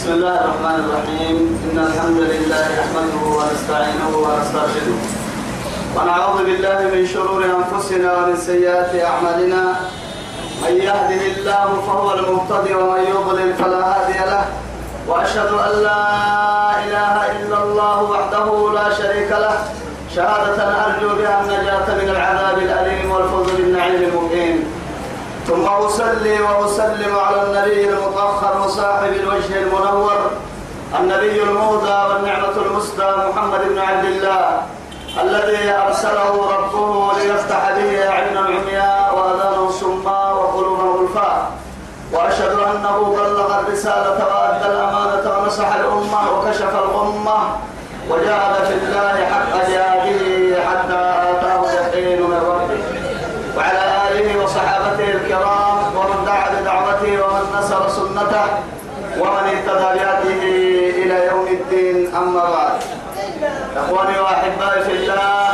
بسم الله الرحمن الرحيم. إن الحمد لله نحمده ونستعينه ونسترشده. ونعوذ بالله من شرور أنفسنا ومن سيئات أعمالنا. من يهده الله فهو المهتدي ومن يضلل فلا هادي له. وأشهد أن لا إله إلا الله وحده لا شريك له. شهادة أرجو بها النجاة من العذاب الأليم والفوز بالنعيم المقيم. ثم أصلي وأسلم على النبي المطهر وصاحب الوجه المنور النبي المهدى والنعمة المسدى محمد بن عبد الله الذي أرسله ربه ليفتح به أعينا عمياء وأذانا صماء وقلوبا غلفاء وأشهد أنه بلغ الرسالة وأدى الأمانة ونصح الأمة وكشف الغمة وجاهد في الله حق جهاده سنته ومن اهتدى بهديه إلى يوم الدين أما بعد. إخواني وأحبائي في الله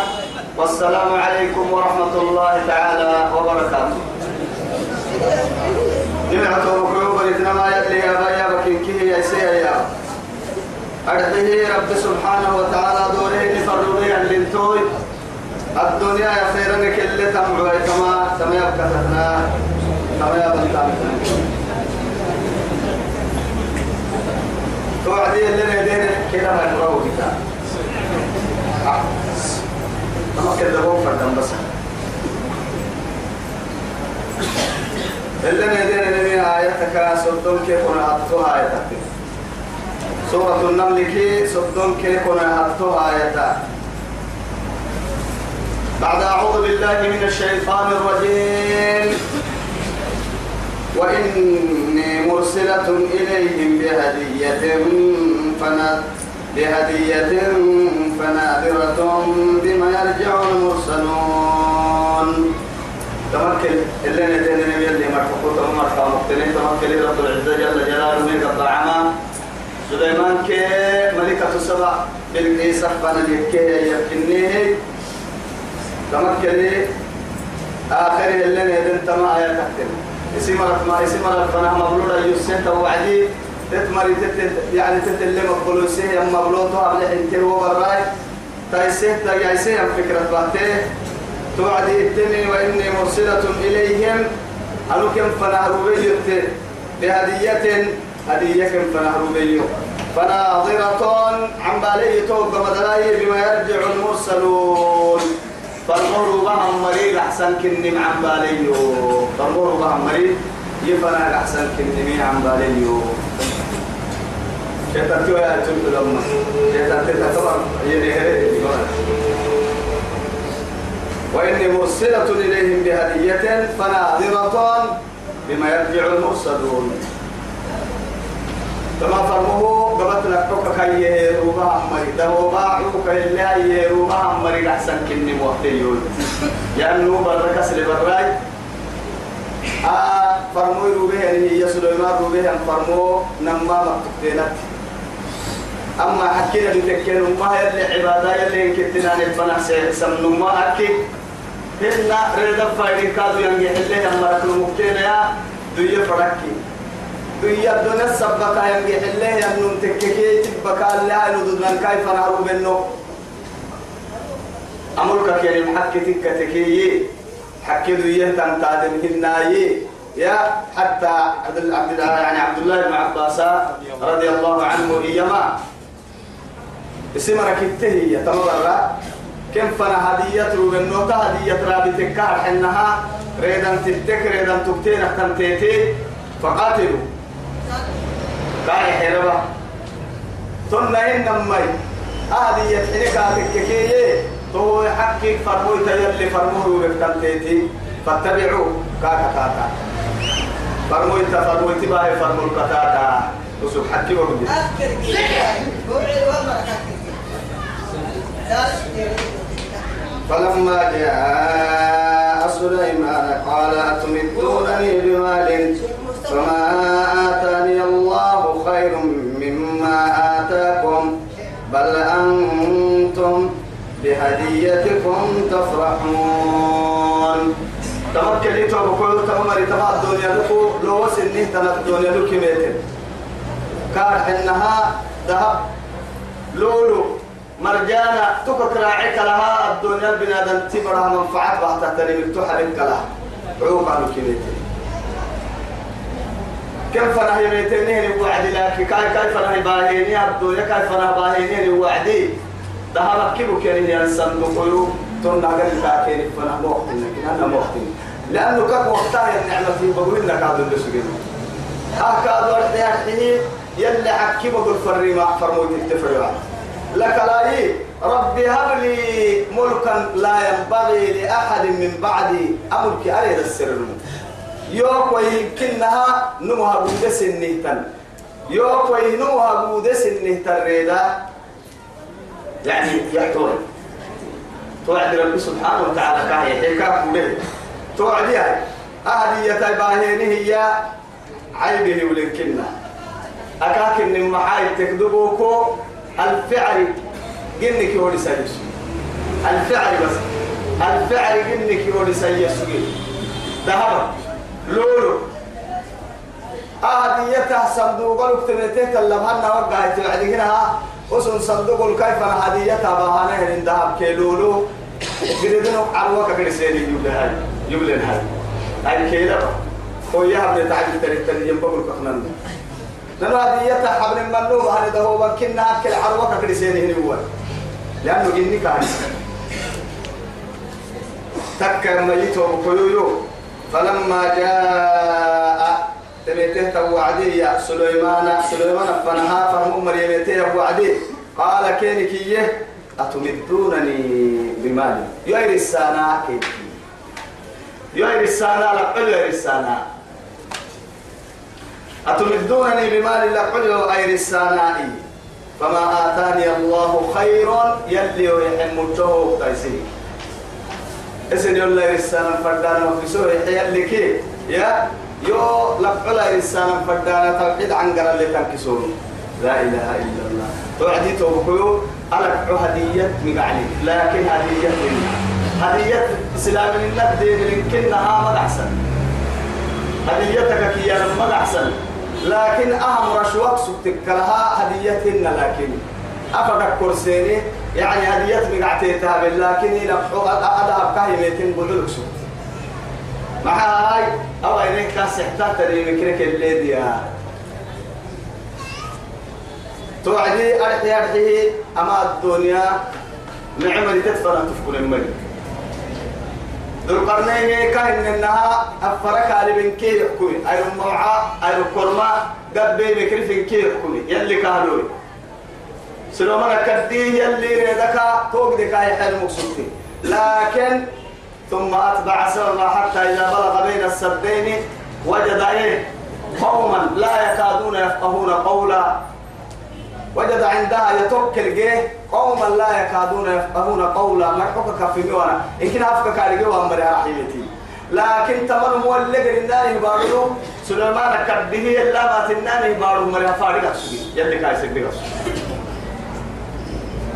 والسلام عليكم ورحمة الله تعالى وبركاته. نمعة وقلوب إنما بكين كيه يا سيا يا أرده رب سبحانه وتعالى دوره نفرده عن لنتوي. الدنيا يا خيرا كل تمع كما كما يبقى تنا كما توعدي اللي ندير كده ما يقرأوا كده أما هو فردم بس اللي ندير اللي آياتك سلطان كيف ونهضتها آياتك سورة النمل كي سلطان كيف ونهضتها آياتك بعد أعوذ بالله من الشيطان الرجيم. وإني مرسلة إليهم بهدية فنا بهدية فناذرة بما يرجع المرسلون. تمكن اللي ندين النبي اللي مرحبا مرحبا مقتنين. تمكن رب العزة جل جلاله من قطع عما سليمان كي ملكة السبع بالقيس فانا لكي يكنيه تمكن آخر اللي ندين تما آية تكتن اسمرت ما اسمرت فانا مبلوطة يسنت وعدي تتمري تت يعني مقبلو سيه يم مبلوطة قبل انتر وبراي تايسيه تايسيه فكرة بحته توعدي التني وإني مرسلة إليهم. أنو كم فنهروا بيجرت بهدية هدية بيجر فناظرة عن بالي توب مدلاي بما يرجع المرسلون. فالمر بهم مريض أحسن كني عن بالي فالمر بهم مريض يفنا أحسن كني عن بالي شيطان توا يا تلك لما شيطان تتطور ينهي وإني مرسلة إليهم بهدية فناظرة بما يرجع المرسلون. كما فرمه قبت لك كي يروبا أمري. ده باعوك إلا يروبا أمري. أحسن كني موحتيون لأنه برك سل براي آه فرمو يروبه يعني هي سليمان روبه أن فرمو نما مكتبينات أما حكينا بتكين ما يلي عبادة يلي كتنا نبنا سمن ما أكيد هنا ريدا فايدين كادو ينجي حليه أما ركلو مكتين يا دوية فرقي دوية دون السبكة ينجي حليه أنو تككي تبكى الله أنو دون كيف نهرو بنو أمرك كي محكي تكتكي حكي دوية تنتادن هنايي يا حتى عبد الله يعني عبد الله بن عباس رضي الله عنه إيما اسم ركبته تمرر كم فنا هدية روبنوتا هدية رابطك حنها ريدا تتك ريدا تبتين أحتم تيتي فقاتلوا كاي حربا ثم إن نمي هدية حنكا تككي تو حقك فرموي تيلي فرموه روبك تيتي فاتبعوا. كاكا كاكا. فرموي تفرموي تباهي فرمو الكتاتا وسوف حكي وردي فلما جاء سليمان قال أتمدونني بهديتكم تفرحون. تمكن تو بقول تمر تبع الدنيا لكو لو وسني تنا الدنيا لك ميتين كار إنها ذهب. لولو مرجانا تكك راعيك لها. الدنيا البنادم تبرها منفعات بحتى تنمي تحرك لها. عوق عنه كميتين كيف نهي ميتين وعدي لك. كيف نهي باهيني؟ الدنيا كيف نهي باهيني؟ وعدي ذهب كيلو كان ينسن دخلوا تونا قال لك فانا موقتين لكن أنا موقتين. لأنه كك وقتها النعمه في بقول لك هذا اللي سجن هكذا ورد يلي حكي بقول فريما فرموت التفريع لك لا ربي هب لي ملكا لا ينبغي لأحد من بعدي أملك اريد السر يوك ويمكنها نمها بودس النهتن. يوك وينوها بودس النهتن ريدا. يعني يحتوي توعد. رب سبحانه وتعالى كاهي حكا كله توعد هاي أهدي يتباهينه هي عيبه ولنكنا أكاكن المحايد تكذبوكو. الفعل جنك يولي سيسو الفعل بس. الفعل جنك يولي سيسو ذهب لولو. أهديته صندوق الكتبتين كلمهن وقعت بعد هنا وسن صندوق كيف هديتها بهانه من ذهب كيلولو. قردنو عروك كرسيني يبلها يبلها هاي كيلا هو يهب تعجب تريد تريد ينبغل كخنان لأنه هديتها حبل المنوب هذا ده هو بكنا أكل عروك كرسيني هو. لأنه جني كان تكر ميته بكيويو فلما جاء تبيته توعدي يا سليمان. سليمان فنها فهم مريم توعدي قال كينك يه أتمدونني بمال يا رسانا كيف يا رسانا لقل يا رسانا أتمدونني بمال لقل أي رسانا فما آتاني الله خير يلي يحمده تيسير إسن يلا رسانا فردانا وفسوه يلي كي. يا يو عن لا إله إلا الله. توعدي توبكيو ألك هدية مقعلي. لكن هدية هدية إسلام الدين لكنها مد أحسن هديتك كي مد أحسن لكن أهم رشوك سبتك لها هديتهن لكن. أفضل كرسيني يعني هدية مقعتيتها لكن لقحو أدها بكاهمتين بدلك سبت مع هاي أو إنك كاس احتاج تري مكرك اللي ديا توعدي أرحي أرحي أما الدنيا نعمة تدفر تفكر الملك ذو القرنين كاين إنها أفرك على بن كي يحكمي أي الموعى أي الكرماء قبي مكرف كي يحكمي يلي كهلوي سلومنا كديه يلي ريدك توقدك أي حال مقصودي لكن ثم أتبع سببا حتى إذا بلغ بين السدين وجد إيه؟ قوما لا يكادون يفقهون قولا. وجد عندها يتوكل جيه قوما لا يكادون يفقهون قولا. ما حكك في ميوانا. إن كنا أفكك على جوا أمر رحيمتي لكن تمر مولد النار يبارلو سليمان كبه إلا ما تنان يبارو مريها فارغة سبي يلي كايسك بيغس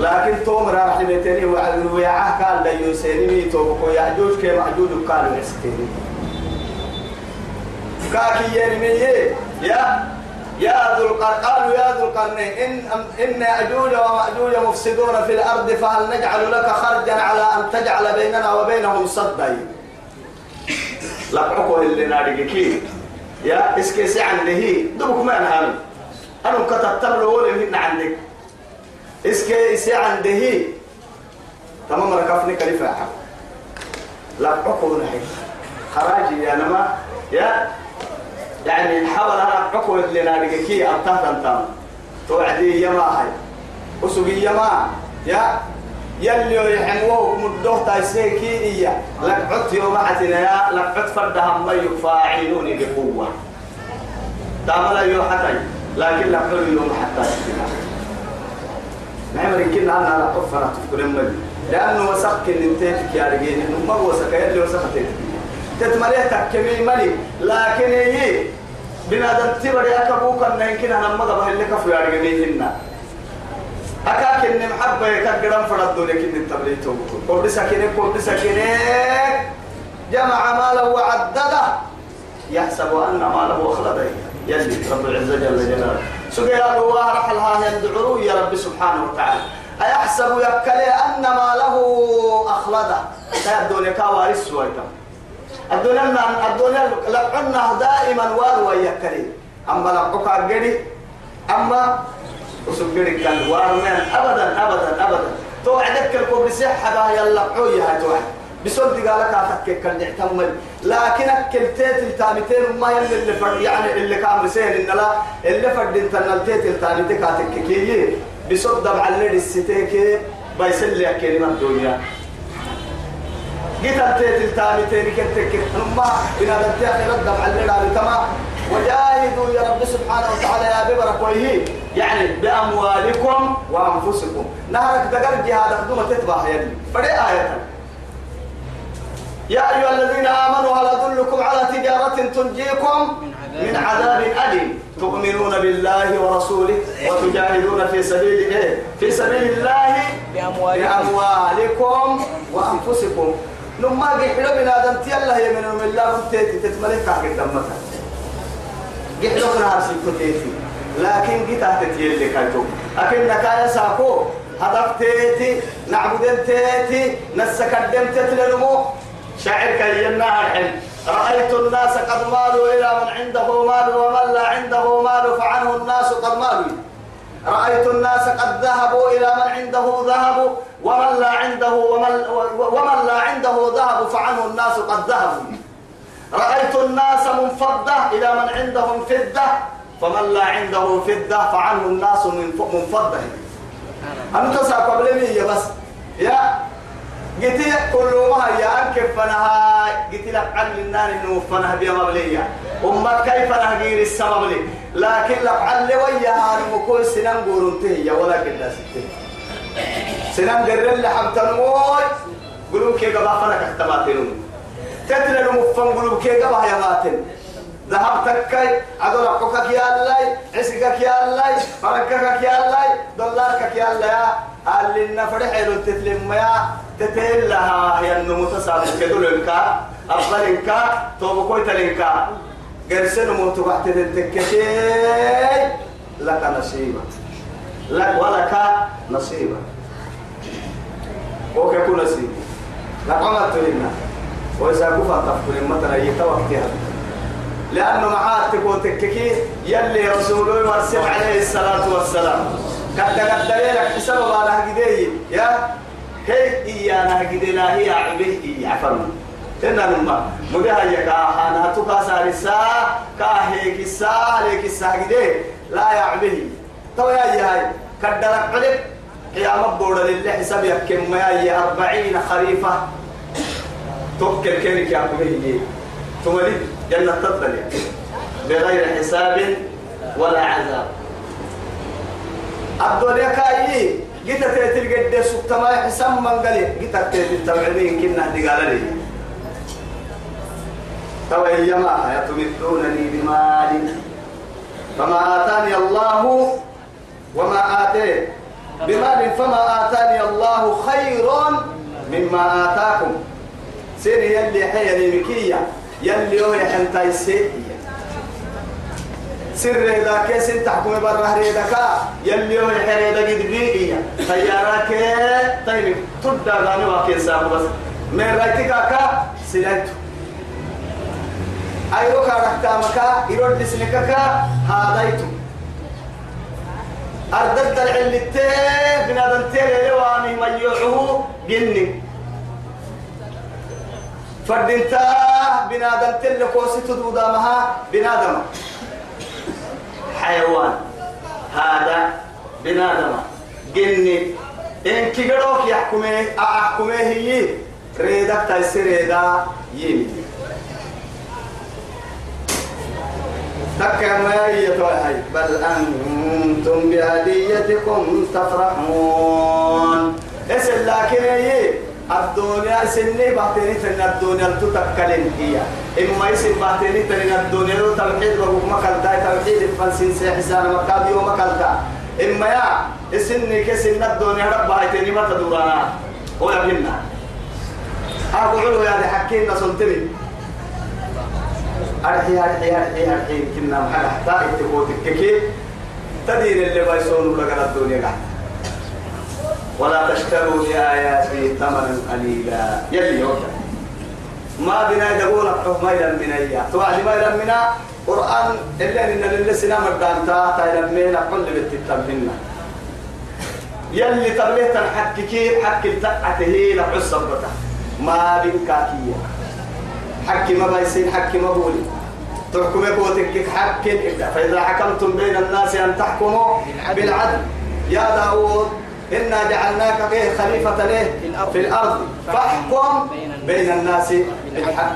لكن توم راح بيتني ويعاه قال لا يسيني توبكو يعجوج كي معجوج قال يسكتني كاكي يرمي يا يا ذو القرن قالوا يا ذو القرنين. إن إن أجوج ومأجوج مفسدون في الأرض فهل نجعل لك خرجا على أن تجعل بيننا وبينهم صدا؟ لقعكم اللي نادقكي يا اسكي عنده دوك ما أنا أنا كتبت له ولا عندك. اسكي إسي عنده تمام ركفني كلفة لا حكم نحي. خراجي يا نما. يا يعني حاول أنا حكم اللي نادقكي أبتهت أنتم توعدي يما هاي. أسوقي يما يا يلي يحموه مدوه تايسيكي إيا لك عدت يوم عتنا يا لك عدت فردهم ما يفاعلوني بقوة. تعمل يوم لكن لك يوم حتى نعم يمكن أنا على قفنا تفكر المدي لأنه وسق النتيجة يا رجال إنه ما وسق اللي وسقت تتملي تكمي ملي. لكن هي بنا دتبر يا كبوك أن يمكن أنا ما قبل لك في رجال هنا. أكاك إن محبة يكرم فرد دونك إن التبريتو قول سكينة قول سكينة. جمع ماله وعدده. يحسب أن ماله أخلده يلي رب العزة جل جلاله. سجيا الله رحلها يندعو يا رب سبحانه وتعالى. أيحسب يكلي أن ما له أخلده. الدنيا كوارث سويتا الدنيا الدنيا لقنا دائما واروا يكلي أما لقوك أجري أما وسجري كان وارنا أبدا أبدا أبدا. توعدك الكوب صحة يلا عوية توعد. بسود قالك أتكك النعتمل لكن أكلتيت التامتين ما يلي اللي فرد يعني اللي كان رسيل إن لا اللي فرد انت نلتيت التامتين كاتككي بسود دمع اللي الستيك بيسل لي كلمة الدنيا. جيت ألتيت التامتين كتك ما بنا دمتي أخيرا دمع اللي تمام. وجاهدوا يا رب سبحانه وتعالى يا ببرك ويه يعني بأموالكم وأنفسكم. نهرك دقر جهاد خدمة تتبع يدي فدي آية. يا أيها الذين آمنوا هل أدلكم على تجارة تنجيكم من عذاب أليم؟ تؤمنون بالله ورسوله وتجاهدون في سبيل إيه؟ في سبيل الله بأموالكم وأنفسكم. لما قحلوا بنا دمتي الله يمن من الله تتملك تتملك عقد دمتها قحلوا كنا هرسي كتيتي لكن جيت أهتتي اللي كنتو أكن نكايا ساكو هدف تيتي نعبد تيتي نسكدم تتلنمو شاعر كينا الحين رأيت الناس قد مالوا إلى من عنده مال ومن لا عنده مال فعنه الناس قد مالوا. رأيت الناس قد ذهبوا إلى من عنده ذهب ومن لا عنده ومن, ومن لا عنده ذهب فعنه الناس قد ذهبوا. رأيت الناس منفضة إلى من عندهم فدة فمن لا عنده فدة فعنه الناس من منفضة. أنت سأقبل لي بس. يا قلت كل ما هي أنك فنها قلت لك عن النار إنه فنها بيا مبلية أمك كيف نهجير السبب لي لكن لك عن ويا المكوي سنان قرنته ولا كده ستة سنان قرر حمتن موي قلوب كي قبا فنك احتماتين تتلى المفن قلوب كي قبا يا ماتن ذهبتك عدل حقك يا الله عسكك يا الله فركك يا الله دولارك يا الله. قال لنا فرح تتلم يا تتل لها هي النمو تسابق كدول انكا أفضل انكا توبكوي تلنكا قرسن موت وقت تتكتي لك نصيبة لك ولك نصيبة وك كل نصيب. لك عمرت لنا. وإذا كفى تفكر مثلا يتوقتها لأنه معاتك وتككي يلي رسوله ورسل عليه الصلاة والسلام. قد قد لك حساب الله قدي يا هي إيانا قد لا هي عبه عفرنا إن نما مجها يكا أنا تكا سارسا كاهيك السا ليك السا قدي لا يعبه تو يا هاي. قد لك عليك قيام بورد لله حساب يكم يا أربعين خريفة. توكل كيرك يا عبه تولد جنة تفضل بغير حساب ولا عذاب. الدنيا كاي جيت قد سكت ما حساب من قال جيت تيتل تبعدين كنا قال لي. تو يما يتمدونني بمال فما آتاني الله وما آتي. بمال فما آتاني الله خير مما آتاكم. سيري يلي حيا مكية. يلي هو يحنتاي سيئة سر إذا كيس تحكم برا هريدكا يلي هو يحريد قد بيئية خيارك طيب تبدأ غاني واكي سابو بس. من رايتك كا سلنتو أيوة كاركتا مكا يرد دسنككا هادايتو. أردت العلتين بنادم تيري لواني ميوعه جني. فردنتا بنادم تل كوسي تدودا مها بنادم. حيوان. هذا بنادم. جني. إن كيروك يحكمه أحكمه هي. ريدك تيسير ريدا يمي تكما يتوهي بل أنتم بهديتكم تفرحون. اسل لكن هي. الدنيا سني بعتني تن الدنيا تتكلم هي. إما يسن بعتني تن الدنيا توحيد وقوم مكالتا توحيد فلسين سيحسان مكاد يوم مكالتا إما يا السني كسن الدنيا رب هايتني ما تدورانا. هو يبهمنا أقول يا حكينا سنتني أرحي أرحي أرحي أرحي كنا محل حتى اتقوتك كي. تدين اللي بايسون لك الدنيا قاعد. ولا تشتروا بآياتي ثمنا قليلا. يلي يوجد ما بنا حكم إلى من أيام توعد ما إلى منا. قرآن إلا إن لله سلام الدانتا تا. إلى منا كل بتتمنا يلي تبليت الحكي حك التقعته لحس البتا ما بين كاكية حكي ما بيسين حكي ما بولي. تحكم قوتك حق فإذا حكمتم بين الناس أن تحكموا بالعدل. يا داود إنا جعلناك به خليفة له في الأرض. فاحكم بين الناس بالحق.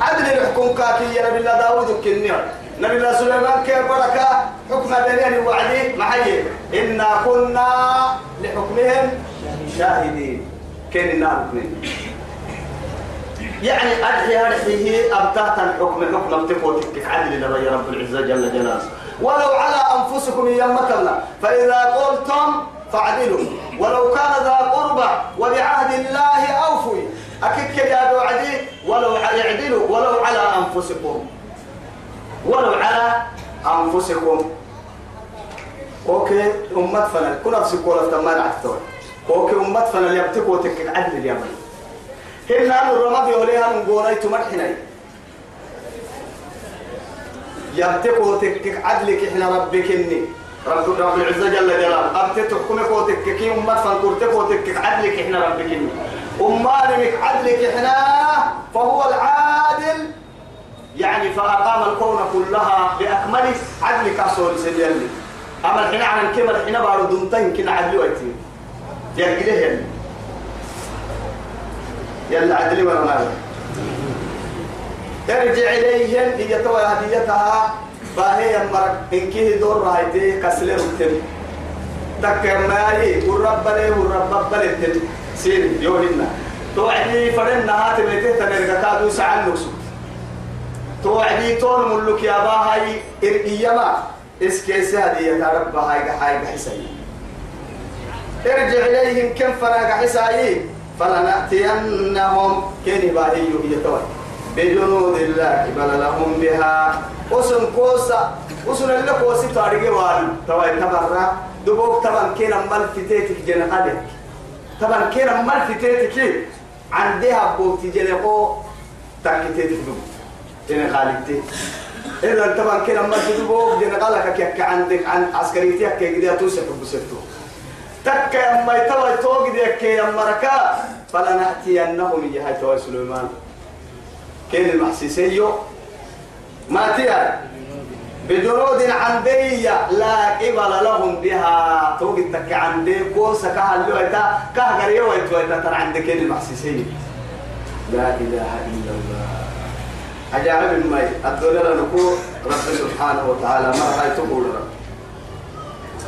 عدل الحكم كاكي يا نبي الله داود كنير نبي الله سليمان كيف بركة؟ حكم بينهم وعدي محيي. إنا كنا لحكمهم شاهدين. كين النار يعني أدعي أدعيه أبتاتا حكم حكم أبتكوتك. عدل لبي رب العزة جل جلاله. ولو على أنفسكم يمتنا فإذا قلتم فاعدلوا ولو كان ذا قربى وبعهد الله أوفوا. أكيد يا وعدي ولو يعدلوا ولو على أنفسكم. ولو على أنفسكم. أوكي أمة فنل كنا في سكولة تمان عفتور أوكي أمة فنل يبتكوا تك عدل اليمن. هنا الرماد يوليها من قولي تمرحني. يبتكوا تك عدلك إحنا ربك إني. رب رب العزة جل جلاله. أبت تحكمك وتك كي أمة فنكرتك وتك عدلك إحنا ربك إني. أمانك عدلك إحنا فهو العادل. يعني فأقام الكون كلها بأكمله عدلك أصول سجل أما الحين عن كم الحين بارو دمتين كنا عدل ويتي. يا كده يلا يلا ولا ما ارجع إليهم توي هديتها. باهي أمرك إن كيه دور رايتي كسلر التم تك ما هي والرب له والرب بلتم سير يوهنا. توعدي فرنا هات بيته تنرجع كادو سعى نفسه توعدي تون ملك يا باهي إرقيما إسكيس هدية رب هاي هاي حسين ارجع إليهم كم فراغ حسايي فلنأتينهم. كني باهي يتوي بجنود الله بل لهم بها. وسن كوسا وسن اللي كوسي تاريخ وال توي تبرع. دبوك طبعا كنا مال فتيتك جنقالك طبعا كنا مال فتيتك عندها بوتي جنقو تاكتيتك دبوك. جنقالك إذا طبعا كنا مال دبوك جنقالك كيك عندك عن عسكريتك كي قد توسف بسرتو تك أما يتوى توقد يكي أما ركا فلنأتينهم توي سليمان. كين المحسيسيو ما تيا بجنود عندية لا قبل لهم بها. توقد تك عندي كوسا كهل لويتا كهجر يويت ويتا ترى عندك كين المحسيسيو لا إله إلا الله. أجعل ما الدولار نقول رب سبحانه وتعالى ما رأيت تقول رب.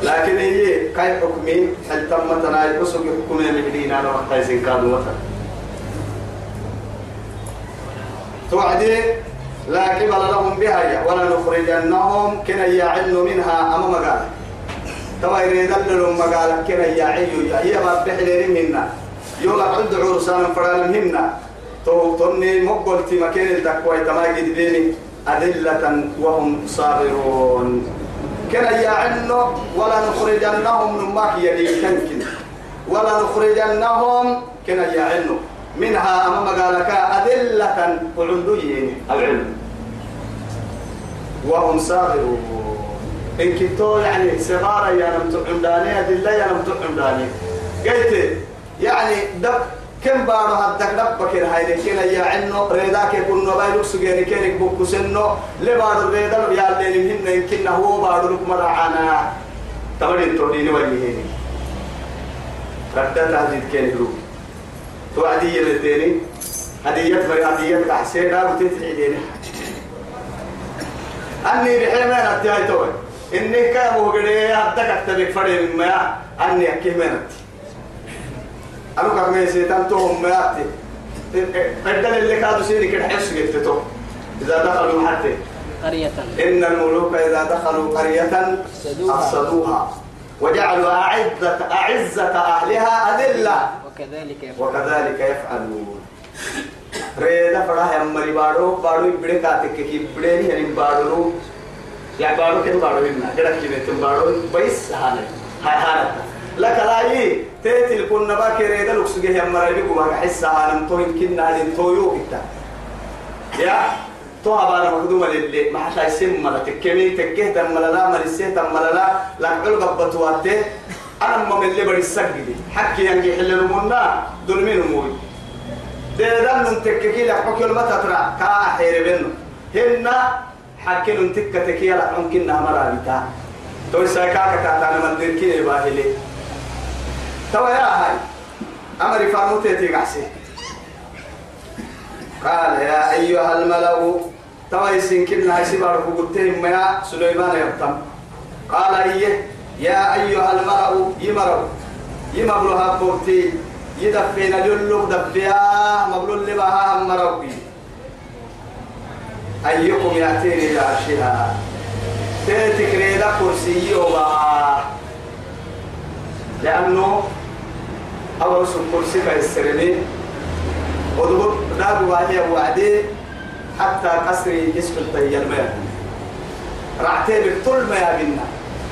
لكن هي كاي حكمي هل تم تناي حكمي من دينا لو حتى كانوا مثلا توعدي لا قبل لهم بها ولا نخرجنهم كنا يعن منها أمام قال توا يريد لهم مقال كنا يعيو هي ما بحلين منا. يوم عند عرسان فرال منا. تو تني مقبلتي مكان التقوى تماجد بيني أذلة وهم صابرون كنا يعنو ولا نخرجنهم نماك يلي كنكن ولا نخرجنهم كنا يعنو منها أمام قالك أذلة وعندوين العلم. وهم صاغرون. إن كنتو يعني صغارا يا نم تعمداني أذلة يا نم تعمداني قلت يعني دب كم بارو هدك دب بكر هاي كنا يا عنو ريداك يكون نبايلك سجيني كينك بوكو سنو. لبارو ريدا يا اللي هن يمكن هو بارو لك مرعانا تمرين توديني وجهيني ردت هذه كينك روح توعدي يلتيني هدية فري هدية تحسين لا وتتعيدين أني بحلم أنا أتيها توي إني كام وقري أبدك أكتبك فري من ما أني أتي أنا كم سيتان توهم ما أتي قدر اللي كادوا سيري كده حس قلت تو إذا دخلوا حتى قرية إن الملوك إذا دخلوا قرية أفسدوها. وجعلوا أعزة أعزة أهلها أذلة. وكذلك يفعل وكذلك يفعلون. ريدا فرا هم مري بارو بارو کے کی بڑے نہیں ہن بارو يعني بارو كده بارو هنا كده كده بارو بيس هانا هاي لك لا يي تيتي كنا باكر يدا لوكس جه يا مرا يبقوا ما حس هانا تو يمكن نادين تو يو كده يا تو أبانا مخدومة للي ما حتى يسمى ما تكمي تكه تم لا مرسيه تم لا لا كل قبضواته أنا ما من اللي بدي السجدي حكي ينجي حل المنا دول مين موي ده ده من تككي لك حكي المتى ترى كا حير بينه هنا حكي لن تكتكي لك ممكن نمر بتاع تو سايكا كتا أنا من دركي باهلي. تو يا هاي أمري فارموتي تيغاسي قال يا أيها الملأ تو يسنكن هاي سبار قلتهم يا سليمان يبتم. قال إيه؟ يا أيها المرء يمروا يمبلها بورتي يدفين جلوك دفيا. مبلول لبها مروي أيكم يأتيني بعرشها تذكري لك كرسي وبا لأنه أول سن كرسي كيسرني ودبر داب واهي وعدي حتى قصري يسفل طيال ما رعتي بكل ما يبنى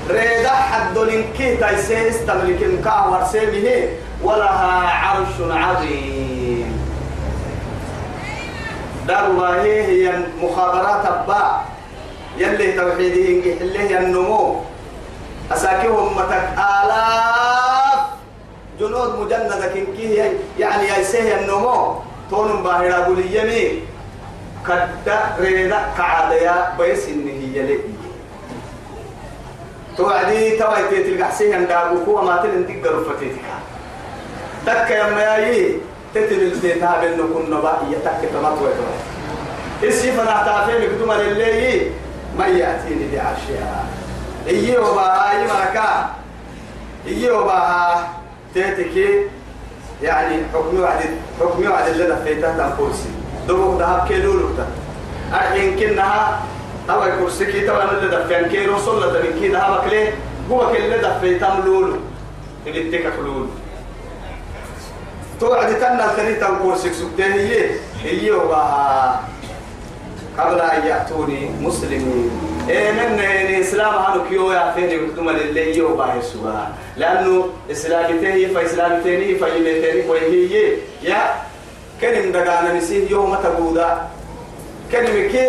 ريدا حد لنكي تايسيس تملك مكا ورسيمه ولها عرش عظيم. دار الله هي مخابرات أبا. يلي توحيده ينجح اللي النمو. أساكيهم متك آلاف. جنود مجندة كنكي يعني يسيه النمو. تون باهرة قولي يمين. كدا ريدا كعادية بيس إنه يلي. توعدي توي تيتل قحسين عندك هو ما تلين تقدر فتيتك تك يا مايي تتل الزيتها كنا بقى يتك تمات ويتوا إسي فنا تعرفين بدون اللي ما يأتيني بعشيها إيه وبا أي مركا إيه وبا تيتك يعني حكمي وعد حكمي وعد اللي دفيتها تنفوسي. دوبك ذهب كيلو لوتا أحين كنها أو كرسي كي تبع اللي دفين كي رسول الله تبين كي ذهب كله هو كل دفين تملول اللي تك خلول توعد تنا الثاني تام كرسي سكتين هي هي وبا. قبل أن يأتوني مسلمين. إيه من الإسلام هانو كيو يا فين يكتم لله يو باه سوا لأنه إسلامتين فإسلامتين فإيمتين وهي يا كلمة دعانا نسيه يوم تبودا. كلمة كي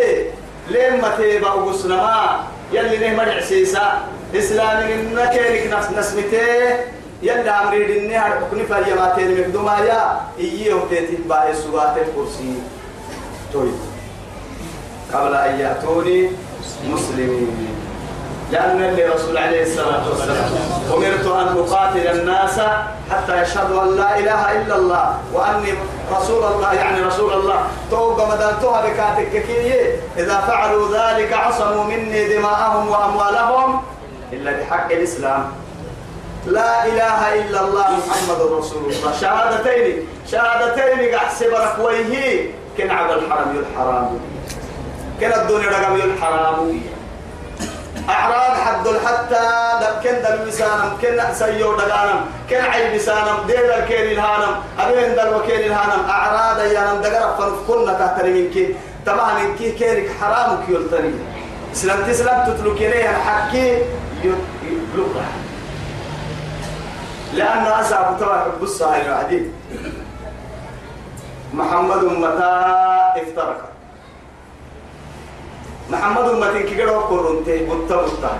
لما تيبا وقصنا يلي نه مرع سيسا إسلام إنك كيرك نفس نسمته. يلي عمري دني هر حكني فاليماتين مقدوما يا إيه وتيتي باه سوا الكرسي توي قبل أن يأتوني مسلمين. لأن الرسول عليه الصلاة والسلام أمرت أن أقاتل الناس حتى يشهدوا أن لا إله إلا الله وأني رسول الله يعني رسول الله. توقع مدلتها بكاتك كيه إذا فعلوا ذلك عصموا مني دماءهم وأموالهم إلا بحق الإسلام. لا إله إلا الله محمد رسول الله. شهادتين شهادتين أحسب ركويه كن عبد الحرم الحرام كن الدنيا رقم الحرام أعراض حد حتى كن دل بسانم كن سيو دقانم كن عيب بسانم دير الكين الهانم أبين دل وكين الهانم. أعراض يانم دقرب فنفكنا تحتري منك تمام كي كيرك حرامك يلتني إسلام تسلم تتلك إليه حكي يبلغ لأن أصعب ترى حب الصهيل العديد. محمد متى افترق. محمد أمتين كي قدوا قرنتي بطا بطا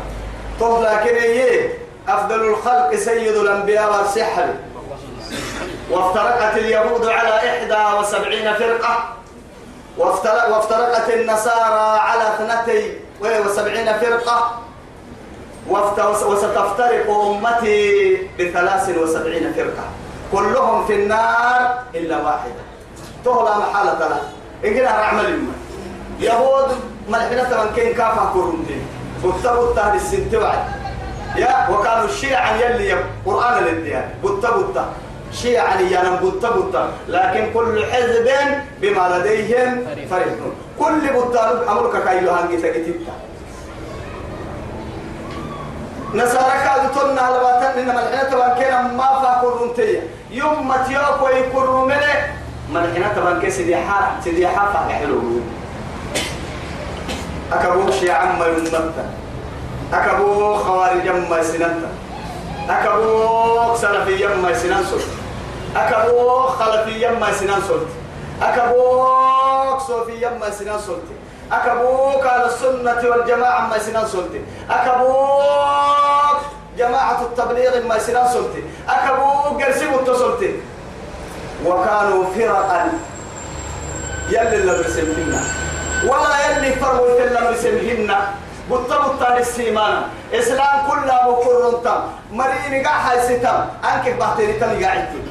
طب لكن إيه؟ أفضل الخلق سيد الأنبياء والسحر. وافترقت اليهود على إحدى وسبعين فرقة. وافترقت النصارى على اثنتي وسبعين فرقة. وستفترق أمتي بثلاث وسبعين فرقة. كلهم في النار إلا واحدة. تهلا محالة لا إنجلها رعمل يهود ملحنا تمن كين كافة كورنتي بطبط تهد السنت وعد يا وكانوا الشيعا يلي قرآن للديان بطبط شيعا يانا بطبط لكن كل حزب بما لديهم فرحون كل بطال أمرك كايو هانجي تكتبتا نصارى كادوا تنا على باتن إنما الحين تبان كنا ما فا كورنتي يوم ما تيوك ويكورو منه ملحنا تبان كي سيدي حال سيدي حال فا حلو أكبوك شي عم يمتا أكبو خوارج ما سننتا أكبو سلفي ما سننسل أكبو خلفي ما سننسل أكبو صوفي ما سننسل أكبو قال السنة والجماعة ما سننسل أكبو جماعة التبليغ ما سننسل أكبو قرسي متصلت وكانوا فرقا. يلي اللي برسمهن ولا يلي فرقوا اللي برسمهن بطا بطا السيمان إسلام كلها مقرن تم مريني قاع حي ستم أنك بحتري تم قاعدتي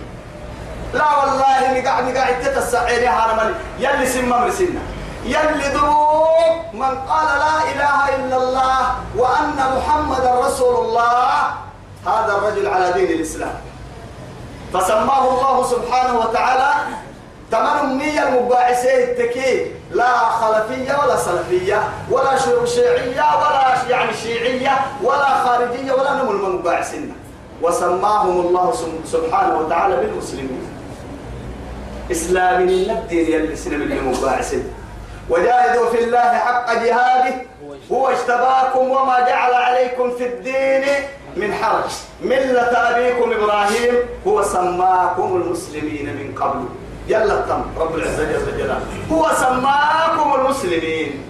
لا والله نقاع نقاع تتسعيني هارمالي يلي سمم مرسلنا. يلي دوب من قال لا إله إلا الله وأن محمد رسول الله. هذا الرجل على دين الإسلام. فسماه الله سبحانه وتعالى تمام مية المباعثين التكي. لا خلفية ولا سلفية ولا شيعية ولا يعني شيعية ولا خارجية ولا نمو المباعثين وسماهم الله سبحانه وتعالى بالمسلمين. إسلام الدين يلي سنة المباعثين وجاهدوا في الله حق جهاده هو اجتباكم وما جعل عليكم في الدين من حرج. ملة أبيكم إبراهيم هو سماكم المسلمين من قبل. يلا التم رب العزة جل جلاله. هو سماكم المسلمين.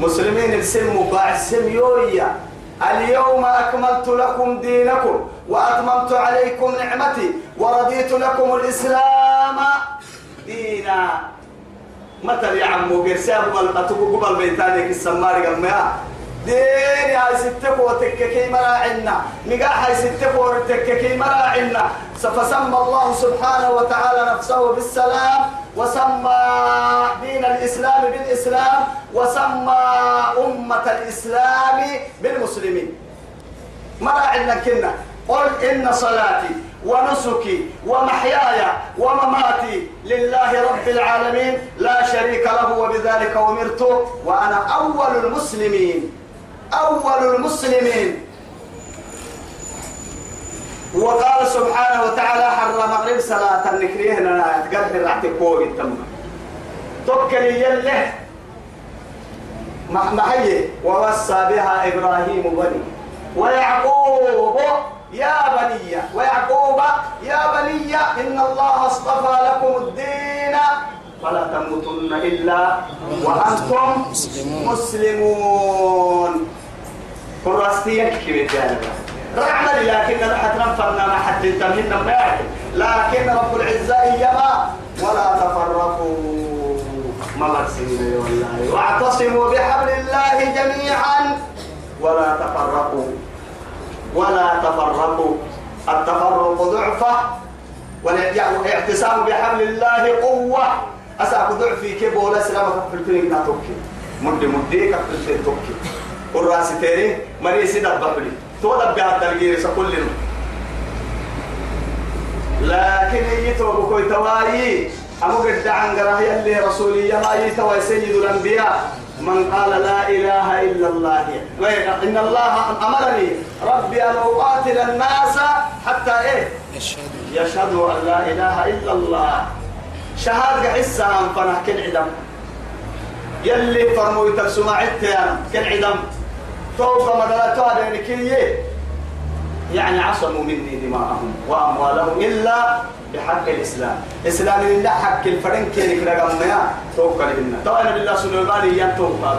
مسلمين السم باع السم يويا. اليوم أكملت لكم دينكم وأتممت عليكم نعمتي ورضيت لكم الإسلام دينا. متى يا عمو قبل قبل بيتانك السماري قال ديني هاي ستك وتككي مراعنا نقاح هاي ستك وتككي مراعنا فسمى الله سبحانه وتعالى نفسه بالسلام وسمى دين الإسلام بالإسلام وسمى أمة الإسلام بالمسلمين. مراعنا كنا. قل إن صلاتي ونسكي ومحياي ومماتي لله رب العالمين. لا شريك له وبذلك أمرت وأنا أول المسلمين. أول المسلمين. وقال سبحانه وتعالى حرم مغرب صلاة النكرية لنا تقدر راح تكوي التم توكل يله. محيي ووصى بها إبراهيم بني. ويعقوب يا بني. ويعقوب يا بني إن الله اصطفى لكم الدين. فلا تموتن إلا وأنتم مسلمون. كراستيا كبير رحمة لكن راح تنفرنا ما حد تمهن ما لكن رب العزة إيما ولا تفرقوا. ما والله. واعتصموا بحبل الله جميعا. ولا تفرقوا. ولا تفرقوا. التفرق ضعفة والاعتصام بحبل الله قوة. أساق ضعفي كيف ولا سلامة في الفيلم ناتوكي مد مديك في الفيلم توكي والراس تيري مري سيدا بحلي تودب بها التلقير سكلنا لكن يتوب كوي تواي أمو قد عن قراهي اللي رسولي ما يتوى سيد الأنبياء. من قال لا إله إلا الله. إن الله أمرني. ربي أن أقاتل الناس حتى إيه؟ يشهدوا. أن لا إله إلا الله. شهادة حسا فنح كل عدم يلي فرمو يترسم عدت كل عدم فوق مدلتها لأنكيه يعني عصموا مني دماءهم وأموالهم إلا بحق الإسلام. إسلام لله حق الفرن كينك رقم ما توقع لنا طبعا بالله سليمان ينتوقع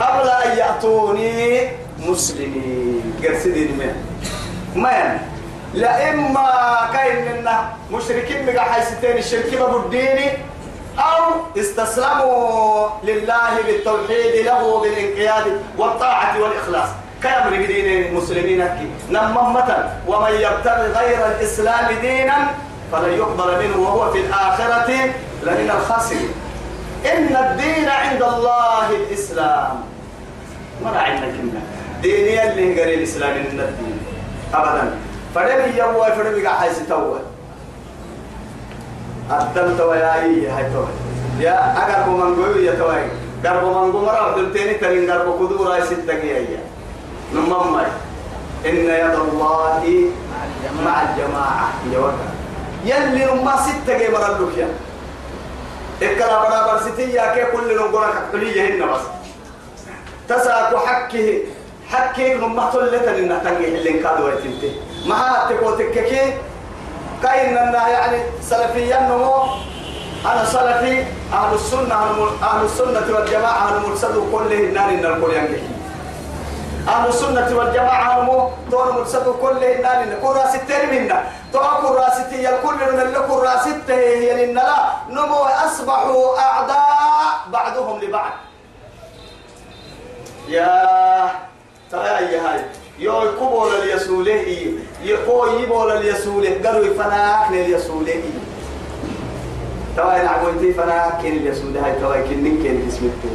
قبل أن يأتوني مسلمين. قرسدين من من لإما كاين منا مشركين بقى حيستين الشرك ببديني أو استسلموا لله بالتوحيد له بالانقياد والطاعة والإخلاص. كامر دين المسلمين كي نممة ومن يبتغي غير الإسلام دينا فلن يقبل منه وهو في الآخرة لمن الخاسرين. إن الدين عند الله الإسلام. ما عندك إنا ديني اللي قال الإسلام من الدين. أبدا. فلم يبوى فلم يقع حيث توى أدمت وياي هاي توى يا أقرب من قوي يا توى قرب من قوي مرة دلتيني تلين قرب قدورة ستة جيا نمم إن يد الله مع الجماعة. يوكا يلي نما ستة جي مرة لوكيا إكلا بڑا برستي يا كي كل نقولك حلية هنا بس. تساك حكه حكي نما تلتن إن تنجح اللي كادوا يتنتي ما هاتكو تككي كاين يعني سلفيا نمو أنا سلفي أهل السنة أهل السنة والجماعة المرسل كله النار إن الكل ينجح أهل السنة والجماعة نمو دون مرسل كله النار إن كل راس منا. تو كل راس تي الكل من اللي كل راس هي لنا لا. نمو أصبحوا أعداء بعضهم لبعض. يا ترى يا هاي يو كبول اليسوله يو يبول اليسوله قالوا فناك لليسوله توا نعبويتي فناك اليسوله هاي توا كنن كن اسمته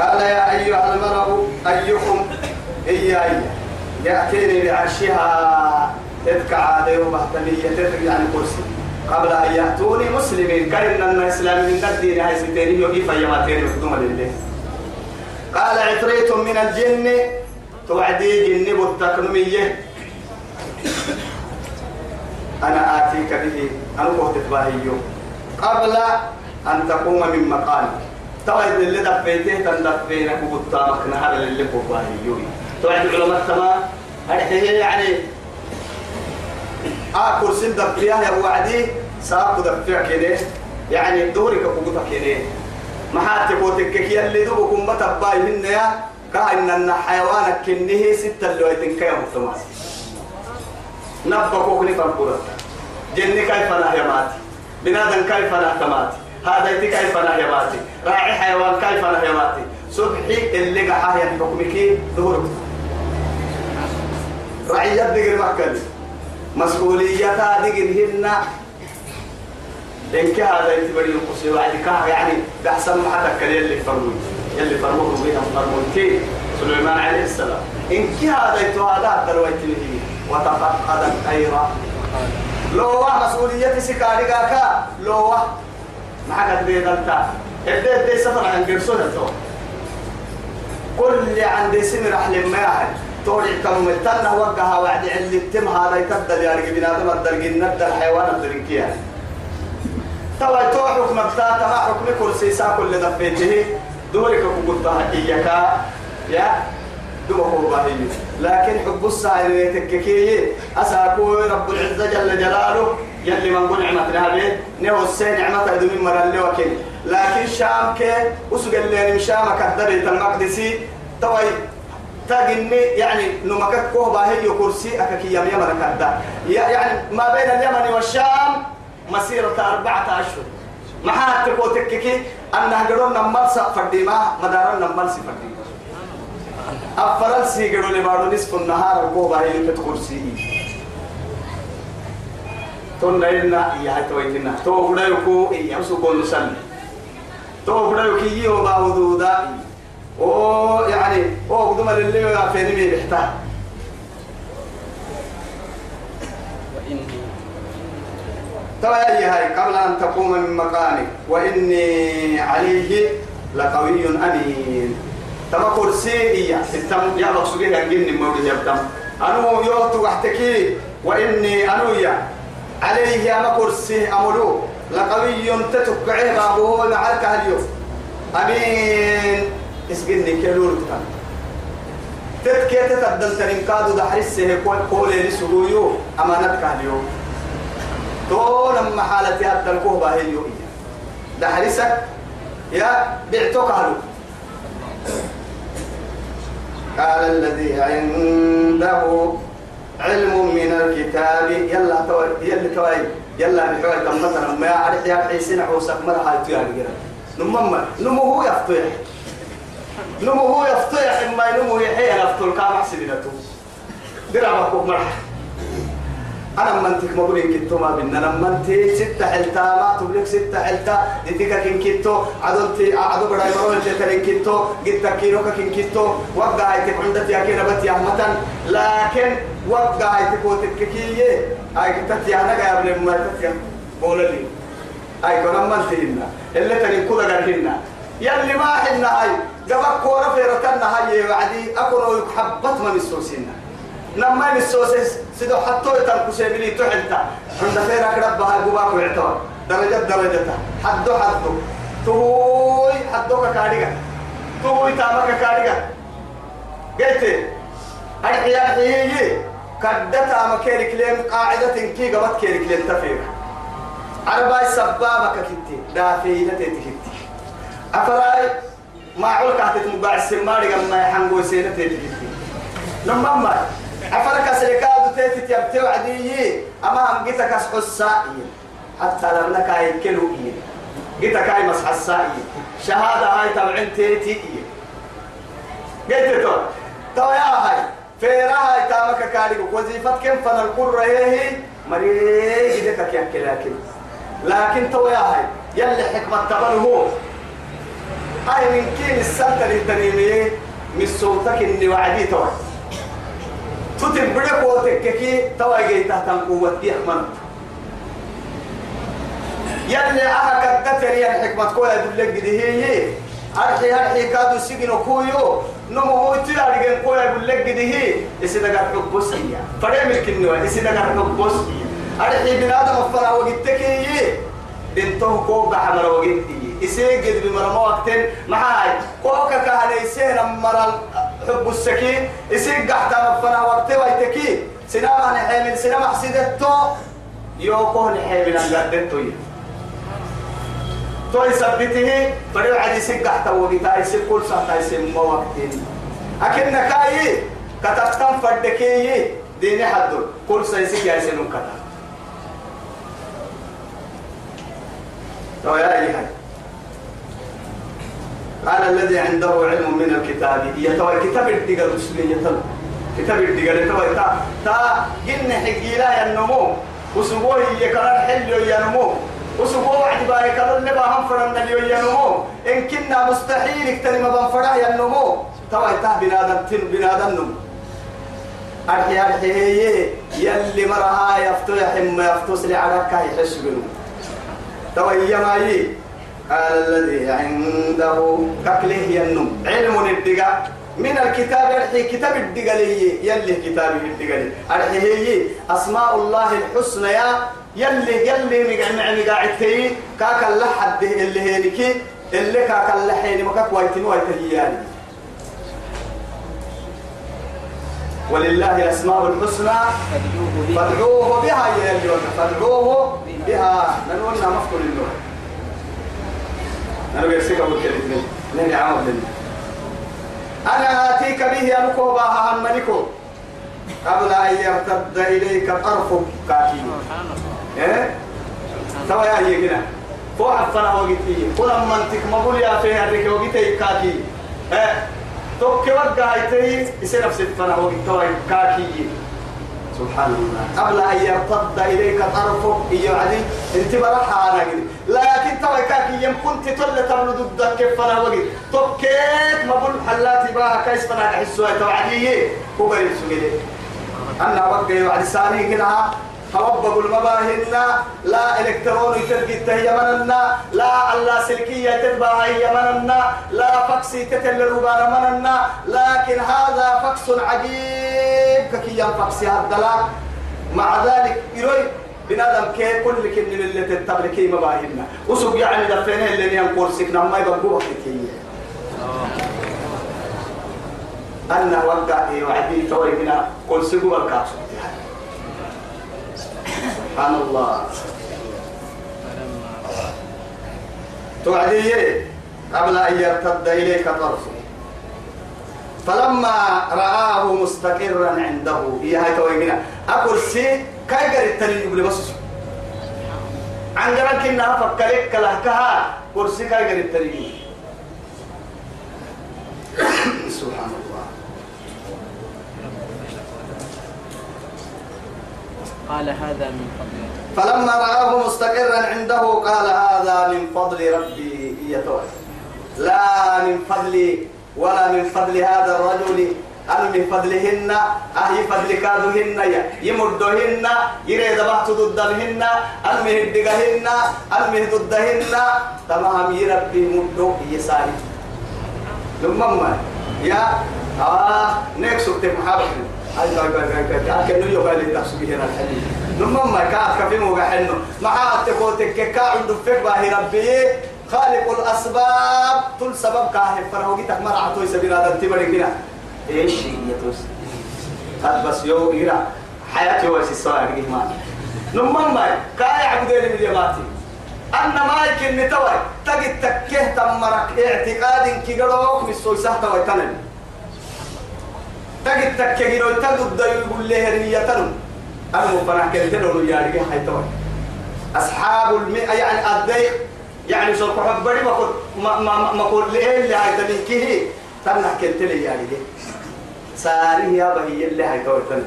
قال يا أيها الملأ أيكم إياي يأتيني بعرشها تدكع عليه ومهتمية تدك يعني كرسي قبل أن يأتوني مسلمين كأن الإسلام من الدين هاي ستيني يوكي فيماتين يخدم لله قال عفريت من الجن. توعدي جن بالتكنمية أنا آتيك به. أنا قلت باهيو قبل أن تقوم من مقامك توعد اللي دفيته تندفينك وقطامك نهار اللي باهيو توعد علماء تمام هذه يعني. آه كرسي دفيها يا وعدي ساق دفيها كده يعني دورك وقوتك كده تقولك كي اللي دوبكم بتباي من يا كأن أن حيوانك كنه ستة اللي يتنكي مفتماس نبقى كني فرقورة جني كيف نهي ماتي بنادم كيف نهي ماتي هذا يتي كيف نهي ماتي. راعي حيوان كيف نهي ماتي. صبحي اللي قحاه حكمك ظهرك. رعية دقر مكة مسؤوليتها دقر هن إنك هذا يتبري القصي وعد كاه يعني بحسن ما حتى كان يلي فرموي يلي فرموه بيها فرموتين سليمان عليه السلام. إنك هذا يتوالى درويت له وتفقد الخير. لو مسؤوليتي سكاري كاكا لو ما حد بيدلتا إدي إدي سفر عن قرصونة كل عندي سن رح لما يحد توري كم متنا وقها وعد اللي تم هذا يتبدل يعني بنادم الدرجين نبدا الحيوان الدرجين توا تو حكم بتا تما حكم كرسي سا كل دفيته دورك كنت إياك يا دوما هو باهي. لكن حب السائل يتككي أساكو رب العزة جل جلاله. يلي من قل نعمة نهبه نهو السين نعمة يدو من مرالي وكين لكن شام كي أسوق اللي مشام كهدبيت المقدسي. توي تاجني يعني نمكك كوه باهي كرسي أككي يم يمن يعني ما بين اليمن والشام مسيرة أربعة أشهر. ما حد تقول تككي أن هجرون نمال فرديما مدارن نمال سفرديما أفرل سيجروا لبارو نصف النهار وقوبا هي تتكرسي تونا إلنا يا تويتنا تو بدا يكو يا سكون سن تو بدا يكي يو باودودا أو يعني أو قدما للي يعرفني مي بحتا ترى هاي قبل أن تقوم من مكانك وإني عليه لقوي أمين. تما كرسي التم يا مقصودي هنجن مولد يبتم أنو يوت وحتكي وإني أنو يا عليه أما كرسي أملو لقوي تتكعه بابه معك اليوم أمين. اسقني كيلور تكن تتكي تتبدل تنكادو دحرسه كولي لسهويو أمانتك اليوم تو لما حالتي هذا الكوبا هي يوم دحرسك يا بعتك هلو قال الذي عنده علم من الكتاب يلا توي يلا توي. يلا بحوي كم مثلا ما يعرف يا حيسين حوسك هاي تيار جرا نمما نمو هو يفتح نمو هو يفتح إما نمو يحيى يفتح كام حسبينته درع بكو مرة. أنا منتك ما بقول إن كنتو ما بيننا أنا منتك ستة حلتا ما تبلك ستة حلتا. دتك كن كنتو عدل تي عدل بداي مرون تي كن كنتو جت كيلو كن كنتو وقع هاي تكون يا كنا بتي أحمتن لكن وقع هاي تكون تككية. هاي كنت يا أنا قبل ما تكيا بقول لي. هاي كنا منتهينا اللي تني كذا قرهنا يلي ما حنا هاي. جبك كورة في ركنا هاي. وعدي أكونوا يحبط من السوسينا. لما نسوسس سيدو حتى يتركوا سيبلي تحلتا عند خير أقرب بها قباك ويعتبر. درجة درجة حدو حدو. تهوي حدوك كاريغا. تهوي تامك كاريغا. قلت أرحي أرحي كدتا مكيرك لين قاعدة كي قبط كيرك لين تفيق عرباي سبابك كتي. دافينة تكتي أفراي؟ ما عولك هتت مباع السماري قم يحنقو سينة تكتي لما ما أفرك سلكاد تيتي تيبتي وعدي أما هم جيتك أسحسائي حتى لم نكاي كلو إيه جيتك هاي مسحسائي شهادة هاي تبعين تيتي. قلت تو تو يا هاي. فيرا تامك كاري وظيفة كم فن القرة هي مريء جدك يحكي لكن. لكن تو يا هاي. يلي حكمة تبله هاي من كين السنة للتنيمية من صوتك إني وعدي تو تتبرك وتككي تو يجي تحت قوة يحمل يلي أها كدتري الحكمة كويا يدلك هي أرحي أرحي كادو سجن كويو نمو هو تلا رجع كويا يقول لك كده هي إسي دقار كبوس هي فريم الكنوة إسي دقار كبوس هي أرحي بنادم أفرا وقتك هي بنتو كوب حمر وقت هي إسي قد بمرمى وقتين معاي كوكا كهنا إسي نمرا حب السكين إسي قحتا أفرا وقت ويتكي سينما نحيمل سينما حسيدتو يوكو نحيمل أنقدتو هي تو يثبته فريو عدي سكح تو بتاعي سكول ساعتها يسمى وقتين أكن نكاي كتبتم فردكي ديني حدو كل سيسك يا سنون كتب تو يا أيها قال الذي عنده علم من الكتاب يتوى كتاب الدقل مسلمية كتاب الدقل يتوى تا تا جن حقيلا ينمو. وسبوه يكرر حلو ينمو. باي كذا اللي باهم فرنا اليوم ينمو. إن كنا مستحيل اكتنم بنفرح ينمو. توا يتاه بنادم تن بنادم نمو. أرحي أرحي يلي مرها يفتو يحم يفتو سلي على كاي يحس بنو. توا يماي قال الذي عنده ككله ينم. علم الدقا من الكتاب أرحي كتاب الدقالي يلي كتاب الدقالي أرحي هي. أسماء الله الحسنى. يا يلي يلي مقع مقاعد تي كاك الله حد اللي هينكي اللي كاك الله حين مكاك وايتين وايتهياني. ولله الأسماء الحسنى. فادعوه بها. يلي فادعوه بها. من قلنا مفكر النور أنا بيرسيك أقول كلمة لين عامل لنا أنا آتيك به أنكو باها هم ملكو. قبل أن يرتد إليك طرفك كاتي إيه؟ توا يا هي كنا فو عفنا وقتي. كل من تك مقول يا في هذيك وقتي كاتي إيه؟ توك وقع هيتي يصير نفس الفنا وقت. توا كاتي سبحان الله. قبل أن يرتد إليك طرفك إيا عدي أنت برحة أنا قلت لكن توا كاكي يم كنت تل ضدك كيف أنا وقت؟ توكيت ما بقول حلاتي بقى كيس فنا أحسوا توا عدي هو قال سجلي أنا وقت وعد ساني كده توبب المباهن لا إلكترون ترقي يمننا لا الله سلكية تتبع يمننا لا فكسي تتل ربان مننا لكن هذا فكس عجيب. ككيا فكسي هذا مع ذلك يروي بنادم كي كل كن من اللي تتبركي مباهننا وسوق يعني دفينه اللي ينقول سكنا ما يبقوا وقتي أنا وقع وعدي توي بنا كل سقوا الكاسو سبحان الله. توعدي قبل أن يرتد إليك طرفه فلما رآه مستقرا عنده هي هاي تويقنا أقول سي كاي قال التنين يقول بس عن جرك إنها فكرك لهكها كرسي كاي قال التنين سبحان الله قال هذا من فضل فلما رآه مستقرا عنده قال هذا من فضل ربي يتوه لا من فضلي ولا من فضل هذا الرجل. أنا من فضلهن أهي فضل كادهن يمدهن يريد بحث ضدهن من الدقهن من ضدهن تمام يربي مدو يساري لما يا آه نكسو تمحابك هاي هاي هاي هاي كأنه يقال لي تحسب هنا الحديث. لما ما كات كفي مو بحنه ما عاد تقول تك كا عند فك باهي ربي. خالق الأسباب تل سبب كاهي فروقي تكمر عطوي سبيل هذا انتبري كنا. إيش هي توس قد بس يو إيرا حياتي واسي السؤال ما نمان ما كاي عبدين من يماتي أنا ما يمكن نتوي تجد تكيه تمرك اعتقاد كي قالوك مسوي سهتا ويتنن تجد تكيه قالوا تجد يقول له رية تنم أنا كنت لو يا رجال هاي توي أصحاب المئة يعني الضيق يعني سوف حبري ما قل ما ما ما قل ليه اللي هاي تنكيه تنح كنت يا رجال ساري يا بهي اللي توي تنم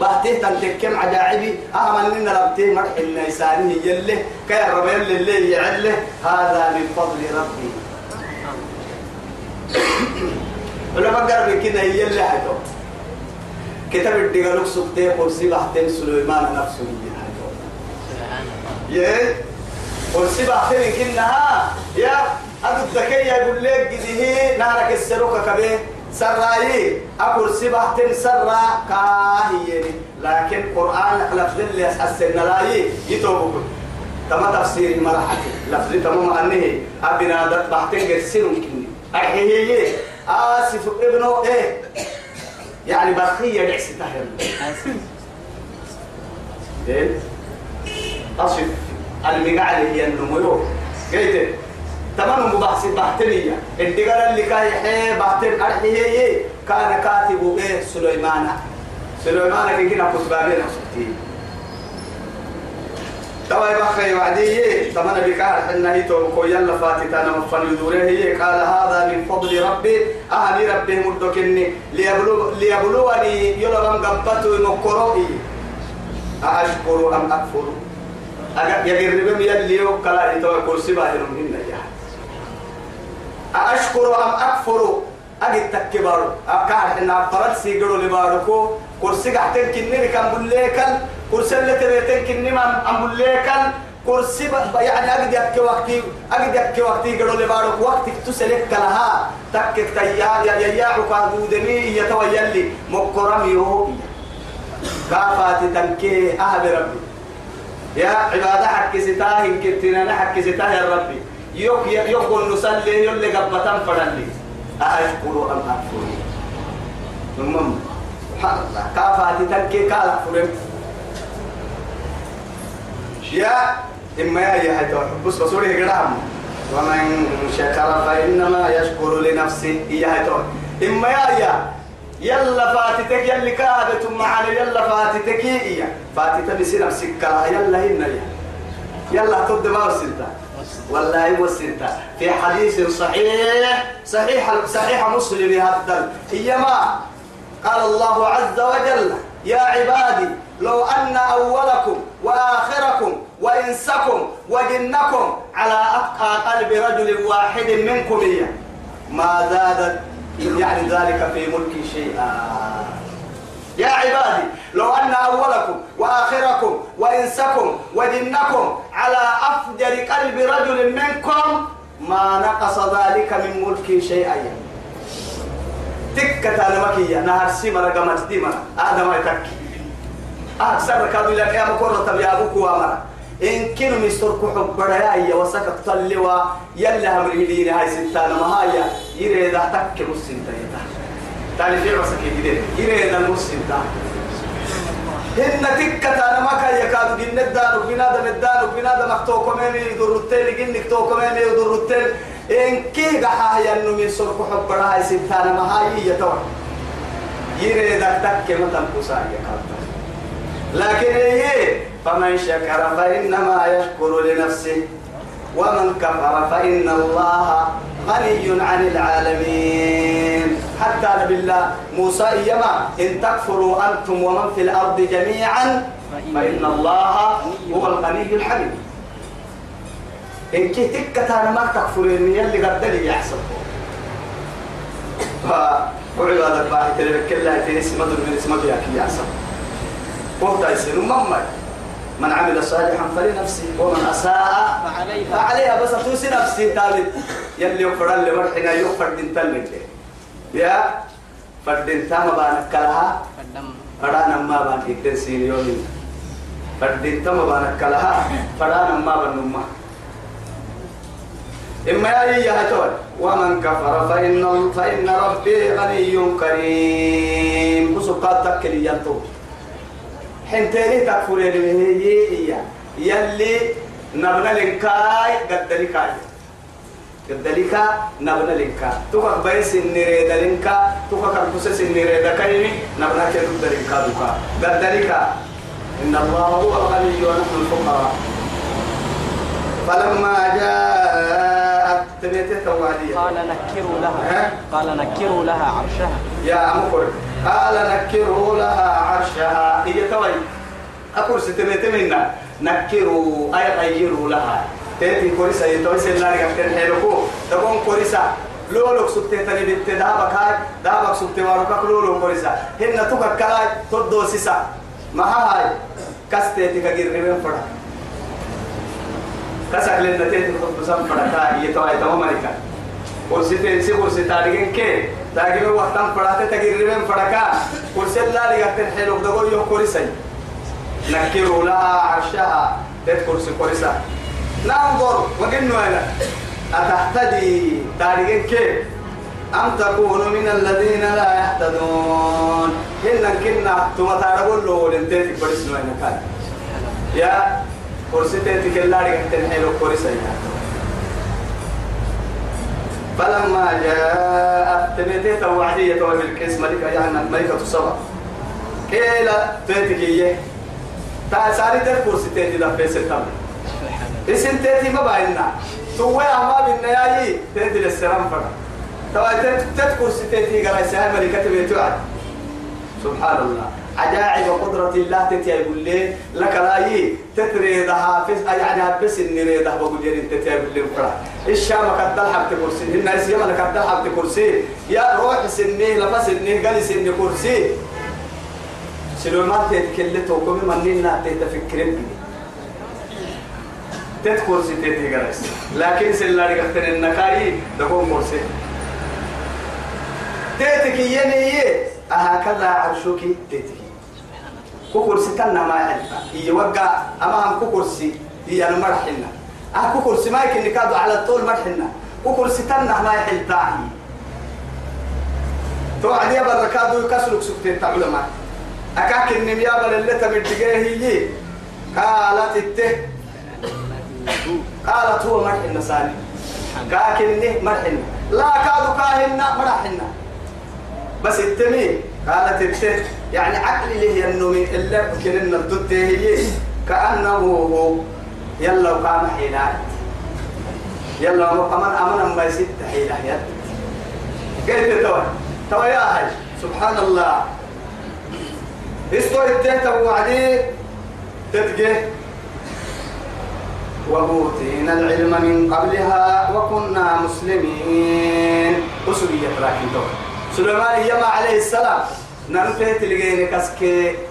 بحته تنتكم عجائبي أهم أننا ربتي مرح النيساني يلي كي الرب يلي اللي يعله هذا من فضل ربي ولما قرب كده يلي حيثو كتاب الدقالوك سبتين قرسي بحتين سليمان نفسه الله يه قرسي بحتين كنها يا؟ أدو الذكية يقول لك قده نارك السروكة كبير سراي أقول سبحة سرا كاهي لكن قرآن لفظ اللي أسسنا لاي يتوبك تما تفسير مرحة لفظ تمام أنه أبنا دت بحتين قرسين ممكن أحيي آسف ابنه إيه؟ يعني بخية لعس تهل إيه؟ أصف المقعد هي النمو. قلت تمام مبحث بحتنية الدقال اللي كاي حي بحتن أرحيه كان كاتب إيه؟ سليمان. سليمان كي كنا كتبابين أصبتي توا يبخي وعدي تمام بكار حنا هيتو كو يلا فاتتنا مفن يدوره هي قال هذا من فضل ربي أهني ربي مدكني ليبلو ليبلوني يلغم قبته مكروئي أشكر أم أكفر يقرب يلي وكلا يتوى كرسي باهرهم هنا يا أشكر أم أكفر أجد تكبر. أكاد إن فرد سيجرو لباركو. كرسي قحتين كنني كان بوليكل كرسي اللي تبيتين كنني ما أم بوليكل كرسي يعني أجد يك وقتي أجد يك وقتي جرو لبارك وقت تسلك لها. تكك تيا يا يا عقادودني يتوى يلي مكرم يهو كافات تنكي. أهل ربي يا عبادة حق ستاه إن كنتنا حق ستاه ربي. يوك يوك نصلي يولي قبطان فدلي أشكر أم أكفر؟ ثم سبحان الله كافات تنكي كالا فرم يا إما يا يا هاي بس بسوري قدام ومن شكر فإنما يشكر لنفسه. يا هاي إما يا يا يلا فاتتك يلي كادت معنا يلا فاتتك إيا فاتت بسي نفسك يلا هنا يا. يلا تبدأ ما وسنتا والله وسنتا في حديث صحيح صحيح صحيح مسلم هذا هي ما؟ قال الله عز وجل يا عبادي لو أن أولكم وآخركم وإنسكم وجنكم على أتقى قلب رجل واحد منكم إياه ما زادت يعني ذلك في ملكي شيئا. يا عبادي لو أن أولكم وآخركم وإنسكم وجنكم على أفجر قلب رجل منكم ما نقص ذلك من ملكي شيئا. تكة مكية نهر سيما رقمت ديما آدم يتكي. أكثر كادو لك يا مكورة يا أبوك وامرا إن كانوا مسترك حب برايا وسكت طلوا يلا لين هاي ستانا ما يريد أتك مسنتا يتا تاني في عسك يجدين يريد المسنتا هن تكة أنا ما كان يكاد جن الدار وبنادم الدار وبنادم مكتو كمان يدور التل جن كتو كمان يدور التل إن كي جحا ينو من سرك حب برايا ستانا ما هاي يتوه يريد أتك متن كوسا يكاد. لكن إيه؟ فمن شكر فإنما يشكر لنفسه. ومن كفر فإن الله غني عن العالمين. حتى نبي الله موسى إيما إن تكفروا أنتم ومن في الأرض جميعا فإن الله هو الغني الحميد. إن كي تكتا ما تكفرين يلي قد لي يحسب فعبادك باحي تلك الله تنسمة من اسمك يا كي يحسب وقت يصير مما من عمل صالحا فلنفسه ومن أساء فعليها. فعليها. بس توسي نفسي تالي يلي يفر اللي مرحنا يفر دين تلك يا فردين تام بانك كلها فرانا ما بان إكتن سينيوني فردين تام بانك كلها فرانا ما بان نما إما يا هتول ومن كفر فإن فإن ربي غني كريم. وسقات تكلي ينتو حنتيني تكفر هي يلي نبنا لنكاي قد لكا نبنا لنكا توكا بيس النريد لنكا توكا كربوسس النريد كايمي نبنا كيرو لنكا دوكا قد لكا إن الله هو الغني ونحن الفقراء فلما جاءت تبيت توالية قال نكروا لها. ها؟ قال نكروا لها عرشها. يا أمكر قال نكروا لها عرشها. هي توي أقول ستبيت منا. نكروا أي غيروا لها. تيتي كوريسا يتوي سلاري كفتن حيلكو تكون كوريسا. لولو سبتي تاني بنت دابك هاي دابك سبتي واروكك لولو كوريسا. هن توكا كلاي تدو سيسا ما هاي. كستيتي كغير ريبن فدا كسك لنا تيتي خطب سم فدا كا يتوي تمام مالكا kursi tensi kursi taarigen ke taagime waqtan fadhate tagirriben fadhaka kursi laaligaten xelog dago yo korisay nakiru laha carshaha det kursi korisa nanظر وقلنا أنا أتهتدي تاريخ كيف أم تكون من الذين لا يهتدون هن كنا ثم تاربون له لنتيتي برسنا أنا كان يا كرسي تيتي كلا رجعت الحلو كرسي. فلما جاء تبيتي توعدية وبالكيس ملكة يعني ملكة الصبا. كيلا تيتي كيه تا ساري تيت كرسي تيتي لفيس التمر اسم تيتي ما باينا سوى أما بالنياي تيتي للسلام فرق توا تيت تيت كرسي تيتي قال سهل ملكة بيتي وعد سبحان الله. عجائب قدرة الله تتي يقول لي لك لاي تتريدها في يعني بس النريدها بقول لي إنت تقول لي فرح الشام قد حبت كرسي. الناس يما لك قد حبت كرسي. يا روح سني لفس سني قال سني كرسي. سليمان تتكلته كم مننا تتفكرين. تت كرسي تتي جالس لكن سلاري قتل النكاي دكون كرسي. تتك يني أهكذا عرشك تتك كوكرسي تنا ما يحلفا هي وقع أمام كوكرسي هي مرحنا أه كوكرسي ما يمكن نكادو على الطول مرحنا كوكرسي تنا ما يحلتا توعد يا بركادو يكسرك سكتين تعلمات أكاك النميابة اللي تمدقيه هي قالت الته قالت هو مرح النساني كاكنه مرحنا لا كادو كاهنا مرحنا بس التمي قالت الته يعني عقل له النومي اللي كنا الضد هي كأنه هو يلا وقام حيلات يلا وقام أمنا ما يسد حيلة. يد قلت توا؟ توا يا هاي سبحان الله. استوى التهت وعدي تتجه وأوتينا العلم من قبلها وكنا مسلمين. أسرية راكين دور سليمان يما عليه السلام. نرفه تلقيني كسك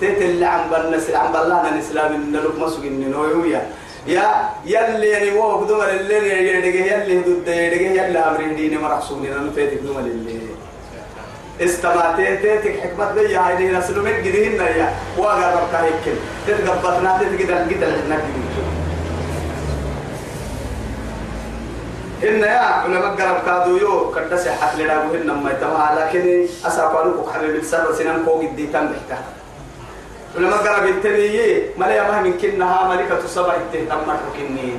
تتل عن بلنس عن بلانا الإسلام نلوك مسوق النووية يا. يلي يعني مو قدوم الليل يدقه يلي ضد يدقه يلي أمرين ديني مرحصوني نرفه تقدوم الليل استماتي تيتك حكمت بيا هاي دي رسلومك جديهن يا. واقرب كايكل. تتقبطنا تتقدر قدر نقدر إن يا علماء قرب كادو يو كرت صحة لنا وهن ما يتمها. لكن أسافروا كحرر بالسر سنان كوج الديتان بحتا علماء قرب التنية ما لا يمه من كنها ملكة سبع التهتم كني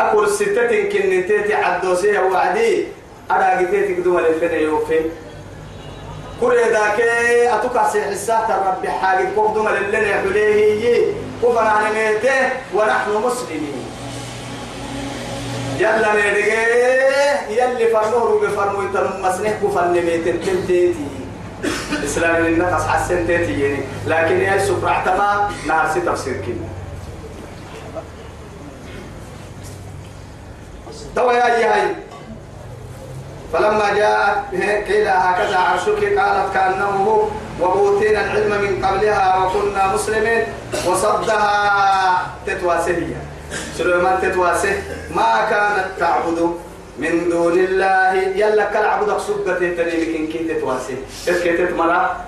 أقول ستة كن تيتي عدوسيها وعدي. أراجي تيتي قدوم للفنا يوفي. كل ذاك أتوقع سيحسات الرب حاجة قدوم للنا حليه كفر عن ميته ونحن مسلمين. يلا نيدغي يلي فرموه بفرمو يتنم مسنح كفن ميت التمتيتي إسلام النفس حسن تيتي يعني. لكن يا سفر اعتما نهار سي تفسير كنا توا يا هاي فلما جاءت قيل هكذا عرشك قالت كأنه هو العلم من قبلها وكنا مسلمين وصدها تتواسهية سليمان تتواسه ما كانت تعبد من دون الله. يلا كالعبد سبته تني لكن كي تتواسه اسكي تتمرا